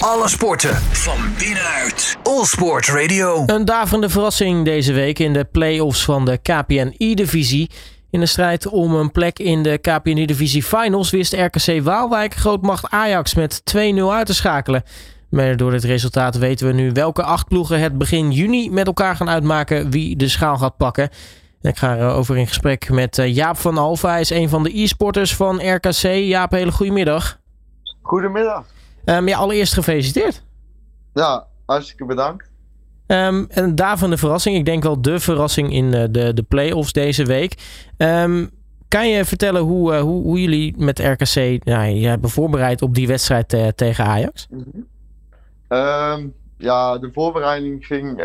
Alle sporten van binnenuit. All Sport Radio. Een daverende verrassing deze week in de play-offs van de KPNI-divisie. In de strijd om een plek in de KPNI-divisie finals wist RKC Waalwijk grootmacht Ajax met 2-0 uit te schakelen. Maar door dit resultaat weten we nu welke acht ploegen het begin juni met elkaar gaan uitmaken wie de schaal gaat pakken. Ik ga erover in gesprek met eh, Jaap van Alfa. Hij is een van de e-sporters van RKC. Jaap, hele goedemiddag. Goedemiddag. Um, ja, allereerst gefeliciteerd. Ja, hartstikke bedankt. Um, een daverende verrassing. Ik denk wel de verrassing in uh, de, de play-offs deze week. Um, kan je vertellen hoe, uh, hoe, hoe, jullie met RKC nou, je hebben voorbereid op die wedstrijd uh, tegen Ajax? Mm -hmm. ja, de voorbereiding ging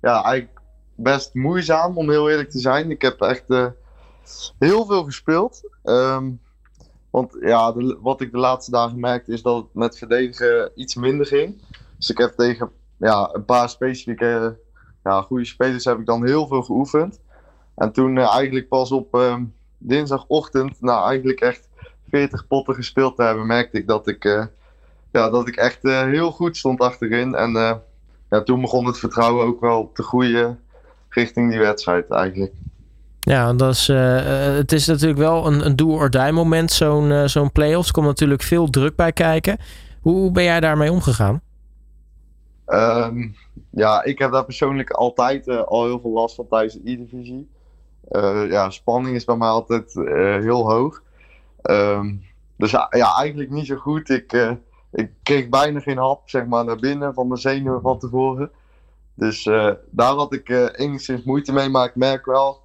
ja, eigenlijk best moeizaam, om heel eerlijk te zijn. Ik heb echt heel veel gespeeld. Want ja, wat ik de laatste dagen merkte is dat het met verdedigen iets minder ging. Dus ik heb tegen ja, een paar specifieke ja, goede spelers heb ik dan heel veel geoefend. En toen uh, eigenlijk pas op uh, dinsdagochtend, nou eigenlijk echt 40 potten gespeeld te hebben, merkte ik dat ik, uh, ja, dat ik echt heel goed stond achterin. En ja, toen begon het vertrouwen ook wel te groeien richting die wedstrijd eigenlijk. Ja, dat is, uh, het is natuurlijk wel een, een do-or-die moment, zo'n uh, zo'n play-offs. Er komt natuurlijk veel druk bij kijken. Hoe, ben jij daarmee omgegaan? Um, ja, ik heb daar persoonlijk altijd al heel veel last van tijdens de E-divisie. ja, spanning is bij mij altijd heel hoog. Um, dus ja, eigenlijk niet zo goed. Ik, ik kreeg bijna geen hap zeg maar, naar binnen van mijn zenuwen van tevoren. Dus daar had ik enigszins moeite mee. Maar ik merk wel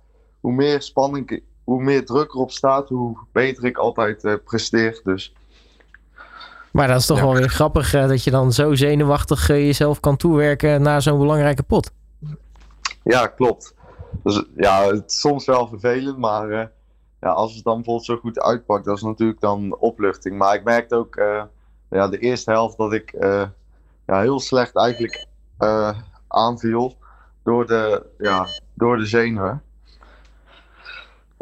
hoe meer spanning, hoe meer druk erop staat, hoe beter ik altijd uh, presteer. Dus. Maar dat is toch ja. wel weer grappig uh, dat je dan zo zenuwachtig uh, jezelf kan toewerken naar zo'n belangrijke pot. Ja, klopt. Dus, ja, het is soms wel vervelend, maar ja, als het dan bijvoorbeeld zo goed uitpakt, dat is natuurlijk dan opluchting. Maar ik merkte ook ja, de eerste helft dat ik ja, heel slecht eigenlijk aanviel door de, ja, door de zenuwen.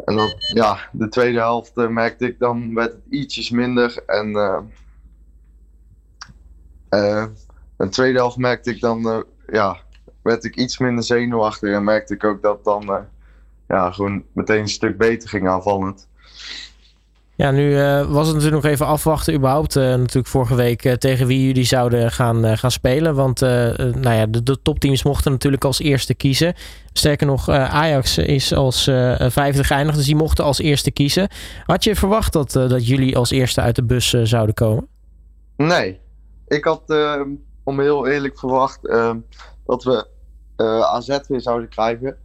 En dan, ja, de tweede helft uh, merkte ik dan werd het ietsjes minder. En uh, uh, de tweede helft merkte ik dan, ja, werd ik iets minder zenuwachtig. En merkte ik ook dat dan, ja, gewoon meteen een stuk beter ging aanvallend. Ja, nu uh, was het natuurlijk nog even afwachten überhaupt. Uh, natuurlijk vorige week uh, tegen wie jullie zouden gaan, gaan spelen. Want nou ja, de, topteams mochten natuurlijk als eerste kiezen. Sterker nog, Ajax is als vijfde geëindigd. Dus die mochten als eerste kiezen. Had je verwacht dat, dat jullie als eerste uit de bus zouden komen? Nee. Ik had, om heel eerlijk verwacht, dat we AZ weer zouden krijgen.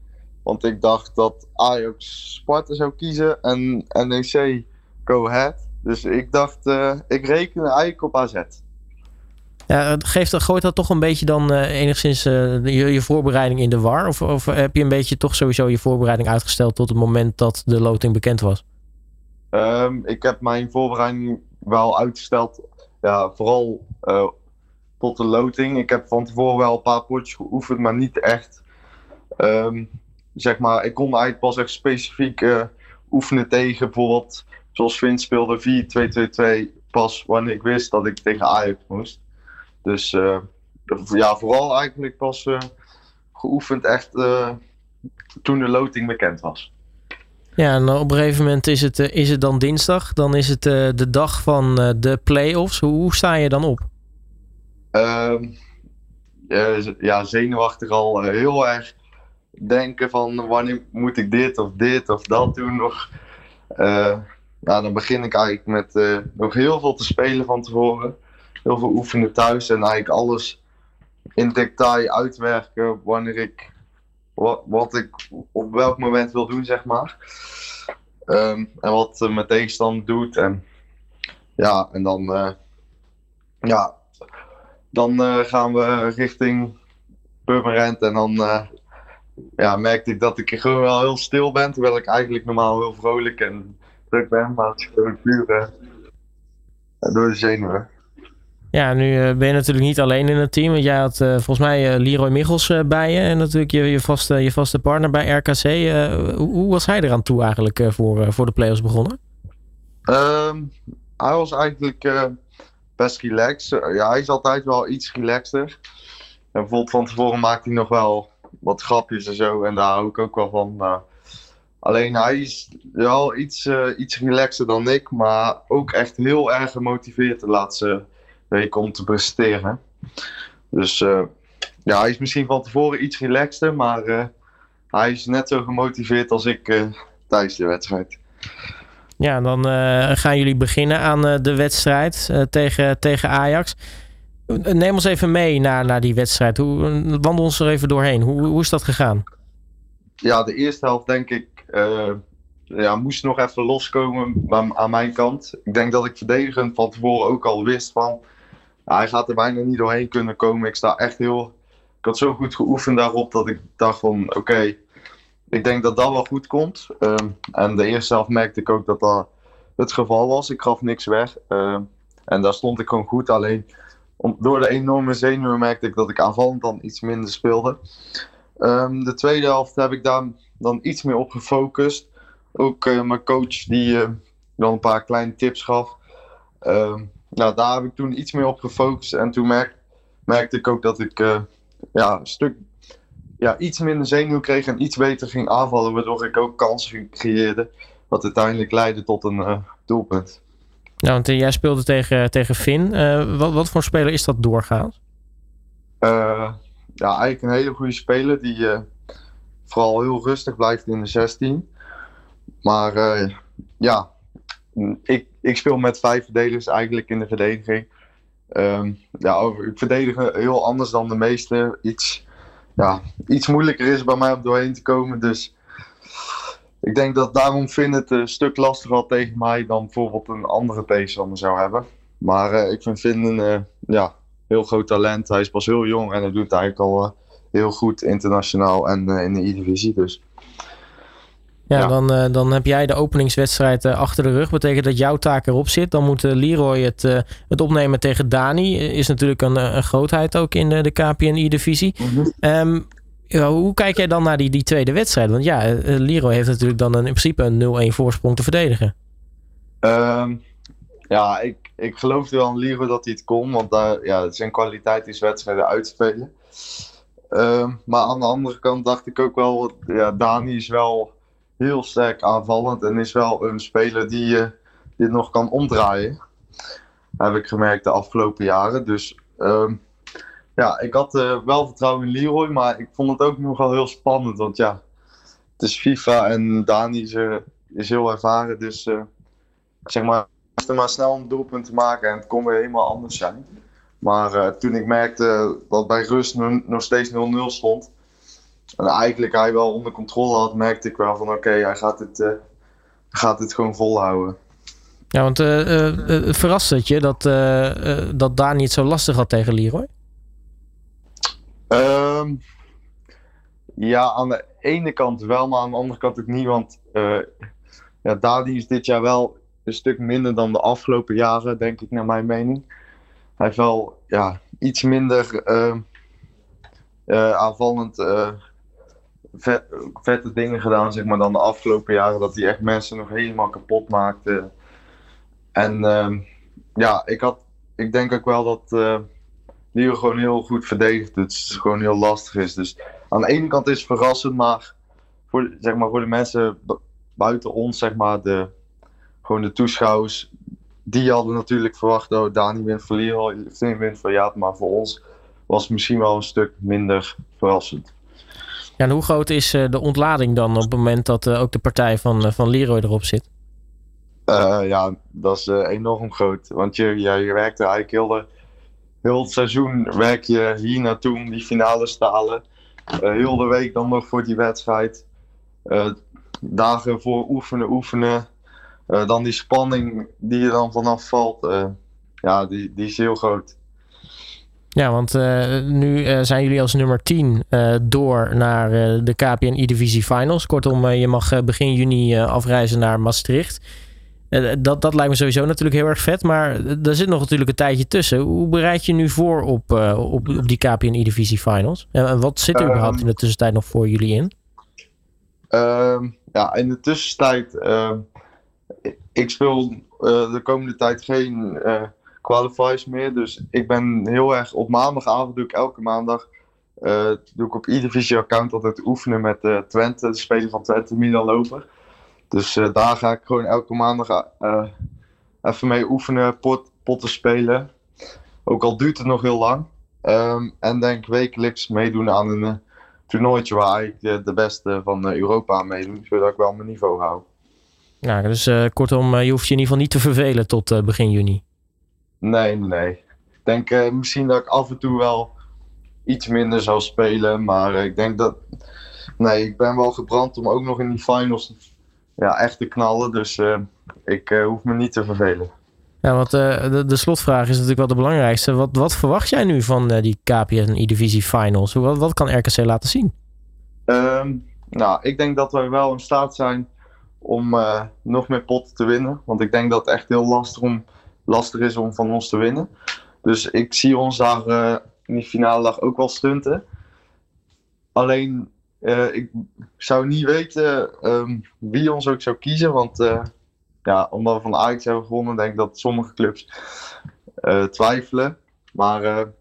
Want ik dacht dat Ajax Sparta zou kiezen en NEC Go Ahead. Dus ik dacht, uh, ik reken eigenlijk op AZ. Ja, het geeft, gooit dat toch een beetje dan uh, enigszins uh, je, je, voorbereiding in de war? Of, of, heb je een beetje toch sowieso je voorbereiding uitgesteld tot het moment dat de loting bekend was? Um, ik heb mijn voorbereiding wel uitgesteld. Ja, vooral tot de loting. Ik heb van tevoren wel een paar potjes geoefend, maar niet echt. Um, zeg maar, ik kon eigenlijk pas echt specifiek oefenen tegen bijvoorbeeld zoals Vince speelde 4-2-2-2 pas wanneer ik wist dat ik tegen Ajax moest. Dus uh, ja, vooral eigenlijk pas uh, geoefend echt uh, toen de loting bekend was. Ja, en op een gegeven moment is het, is het dan dinsdag. Dan is het de dag van de play-offs. Hoe, hoe sta je dan op? Ehm, ja, zenuwachtig al heel erg denken van wanneer moet ik dit of dit of dat doen nog nou, dan begin ik eigenlijk met uh, nog heel veel te spelen van tevoren. Heel veel oefenen thuis en eigenlijk alles in detail uitwerken wanneer ik wat, wat ik op welk moment wil doen, zeg maar. Um, en wat uh, mijn tegenstander doet. En ja, en dan, uh, ja, dan gaan we richting Purmerend. En dan ja, merkte ik dat ik gewoon wel heel stil ben. Terwijl ik eigenlijk normaal heel vrolijk en druk ben, maar het is gewoon puur uh, door de zenuwen. Ja, nu uh, ben je natuurlijk niet alleen in het team. Want jij had uh, volgens mij Leroy Michels bij je. En natuurlijk je, je, vaste, je vaste partner bij RKC. Hoe, hoe, was hij eraan toe eigenlijk voor, voor de playoffs begonnen? Um, hij was eigenlijk best relaxed. ja, hij is altijd wel iets relaxter. En bijvoorbeeld van tevoren maakt hij nog wel wat grapjes en zo. En daar hou ik ook wel van. Alleen hij is wel iets, uh, iets relaxer dan ik. Maar ook echt heel erg gemotiveerd de laatste week om te presteren. Dus uh, ja, hij is misschien van tevoren iets relaxter. Maar uh, hij is net zo gemotiveerd als ik tijdens de wedstrijd. Ja, dan gaan jullie beginnen aan de wedstrijd tegen, tegen Ajax. Neem ons even mee naar, naar die wedstrijd. Hoe, wandel ons er even doorheen. Hoe, hoe is dat gegaan? Ja, de eerste helft denk ik uh, ja, moest nog even loskomen aan mijn kant. Ik denk dat ik verdedigend van tevoren ook al wist van... Hij gaat er bijna niet doorheen kunnen komen. Ik sta echt heel... Ik had zo goed geoefend daarop dat ik dacht van... Oké, ik denk dat dat wel goed komt. Uh, en de eerste helft merkte ik ook dat dat het geval was. Ik gaf niks weg. Uh, en daar stond ik gewoon goed. Alleen om, door de enorme zenuwen merkte ik dat ik aanvallend dan iets minder speelde. Um, de tweede helft heb ik daar dan iets meer op gefocust. Ook uh, mijn coach die uh, dan een paar kleine tips gaf. Uh, nou, daar heb ik toen iets meer op gefocust. En toen merk, merkte ik ook dat ik uh, ja, een stuk ja, iets minder zenuw kreeg en iets beter ging aanvallen. Waardoor ik ook kansen creëerde. Wat uiteindelijk leidde tot een doelpunt. Nou, want jij speelde tegen, tegen Finn. Wat, wat voor speler is dat doorgaans? Ja, eigenlijk een hele goede speler die uh, vooral heel rustig blijft in de 16. Maar ja, ik, ik speel met vijf verdedigers eigenlijk in de verdediging. Um, ja, ik verdedig heel anders dan de meeste. Iets, ja, iets moeilijker is bij mij om doorheen te komen. Dus ik denk dat daarom vind het een stuk lastiger tegen mij dan bijvoorbeeld een andere tegenstander zou hebben. Maar uh, ik vind uh, ja, heel groot talent. Hij is pas heel jong en hij doet het eigenlijk al uh, heel goed internationaal en in de E-divisie. Dus. Ja, ja. Dan, dan heb jij de openingswedstrijd achter de rug. Betekent dat jouw taak erop zit. Dan moet Leroy het, het opnemen tegen Dani. Is natuurlijk een, een grootheid ook in de, de KPN E-divisie. Mm -hmm. um, ja, hoe kijk jij dan naar die, die tweede wedstrijd? Want ja, Leroy heeft natuurlijk dan een, in principe een 0-1 voorsprong te verdedigen. Um, ja, ik, ik geloofde wel aan Leroy dat hij het kon. Want daar, ja, zijn kwaliteit is wedstrijden uitspelen. Um, maar aan de andere kant dacht ik ook wel... Ja, Dani is wel heel sterk aanvallend. En is wel een speler die uh, dit nog kan omdraaien. heb ik gemerkt de afgelopen jaren. Dus... Um, ja, ik had uh, wel vertrouwen in Leroy, maar ik vond het ook nog wel heel spannend. Want ja, het is FIFA en Dani is, uh, is heel ervaren. Dus zeg maar, maar snel een doelpunt te maken en het kon weer helemaal anders zijn. Maar toen ik merkte dat bij rust nog steeds 0-0 stond. En eigenlijk hij wel onder controle had, merkte ik wel van oké, okay, hij gaat dit, gaat dit gewoon volhouden. Ja, want verrast het je dat, dat Dani het zo lastig had tegen Leroy? Um, ja, aan de ene kant wel, maar aan de andere kant ook niet. Want uh, ja, Dadi is dit jaar wel een stuk minder dan de afgelopen jaren, denk ik, naar mijn mening. Hij heeft wel ja, iets minder uh, uh, aanvallend vet, vette dingen gedaan, zeg maar, dan de afgelopen jaren. Dat hij echt mensen nog helemaal kapot maakte. En ehm, ja, ik, had, ik denk ook wel dat die gewoon heel goed verdedigt. Het is gewoon heel lastig is. Dus aan de ene kant is het verrassend, maar voor, zeg maar, voor de mensen buiten ons, zeg maar, de, gewoon de toeschouwers, die hadden natuurlijk verwacht, oh, Dani wint voor Leroy, Finn wint voor Jaap, maar voor ons was het misschien wel een stuk minder verrassend. Ja, en hoe groot is uh, de ontlading dan op het moment dat uh, ook de partij van, uh, van Leroy erop zit? ja, dat is enorm groot. Want je, ja, je werkt er eigenlijk heel de heel het seizoen werk je hier naartoe om die finales te halen. Uh, heel de week dan nog voor die wedstrijd. Uh, dagen voor oefenen, oefenen. Uh, dan die spanning die er dan vanaf valt. ja, die, die is heel groot. Ja, want nu zijn jullie als nummer 10 door naar de KPN E-Divisie Finals. Kortom, je mag begin juni afreizen naar Maastricht. Eh, dat, dat lijkt me sowieso natuurlijk heel erg vet. Maar er zit nog natuurlijk een tijdje tussen. Hoe bereid je nu voor op, op, op die KPN E-Divisie Finals? En, wat zit er überhaupt in de tussentijd nog voor jullie in? Uh, ja, in de tussentijd... Ik speel de komende tijd geen qualifiers meer. Dus ik ben heel erg op maandagavond doe ik elke maandag uh, doe ik op e-divisie account altijd oefenen met Twente, de speler van Twente, Milan Loper. Dus daar ga ik gewoon elke maandag even mee oefenen, pot, potten spelen. Ook al duurt het nog heel lang. Um, en denk wekelijks meedoen aan een toernooitje waar ik de, de beste van Europa meedoen, zodat ik wel mijn niveau hou. Ja, dus kortom, je hoeft je in ieder geval niet te vervelen tot begin juni. Nee, nee. Ik denk misschien dat ik af en toe wel iets minder zou spelen. Maar ik denk dat. Nee, ik ben wel gebrand om ook nog in die finals ja, echt te knallen. Dus ik hoef me niet te vervelen. Ja, want de, de, slotvraag is natuurlijk wel de belangrijkste. Wat, wat verwacht jij nu van die KPN E-Divisie Finals? Wat, wat kan RKC laten zien? Um, nou, ik denk dat wij wel in staat zijn om nog meer potten te winnen. Want ik denk dat het echt heel lastig, om, lastig is om van ons te winnen. Dus ik zie ons daar in die finale dag ook wel stunten. Alleen, uh, ik zou niet weten um, wie ons ook zou kiezen. Want ja, omdat we van Ajax hebben gewonnen, denk ik dat sommige clubs twijfelen. Maar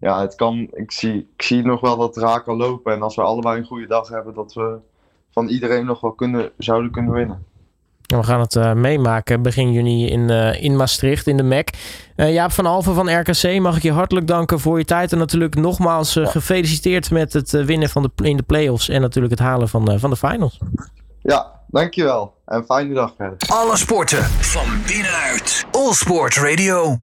ja, het kan, ik, zie, ik zie nog wel dat het raak kan lopen. En als we allebei een goede dag hebben, dat we van iedereen nog wel kunnen, zouden kunnen winnen. We gaan het uh, meemaken begin juni in, uh, in Maastricht, in de MEC. Uh, Jaap van Alven van RKC, mag ik je hartelijk danken voor je tijd. En natuurlijk nogmaals gefeliciteerd met het winnen van de, in de playoffs. En natuurlijk het halen van, van de finals. Ja, dankjewel. En fijne dag verder. Alle sporten van binnenuit. All Sport Radio.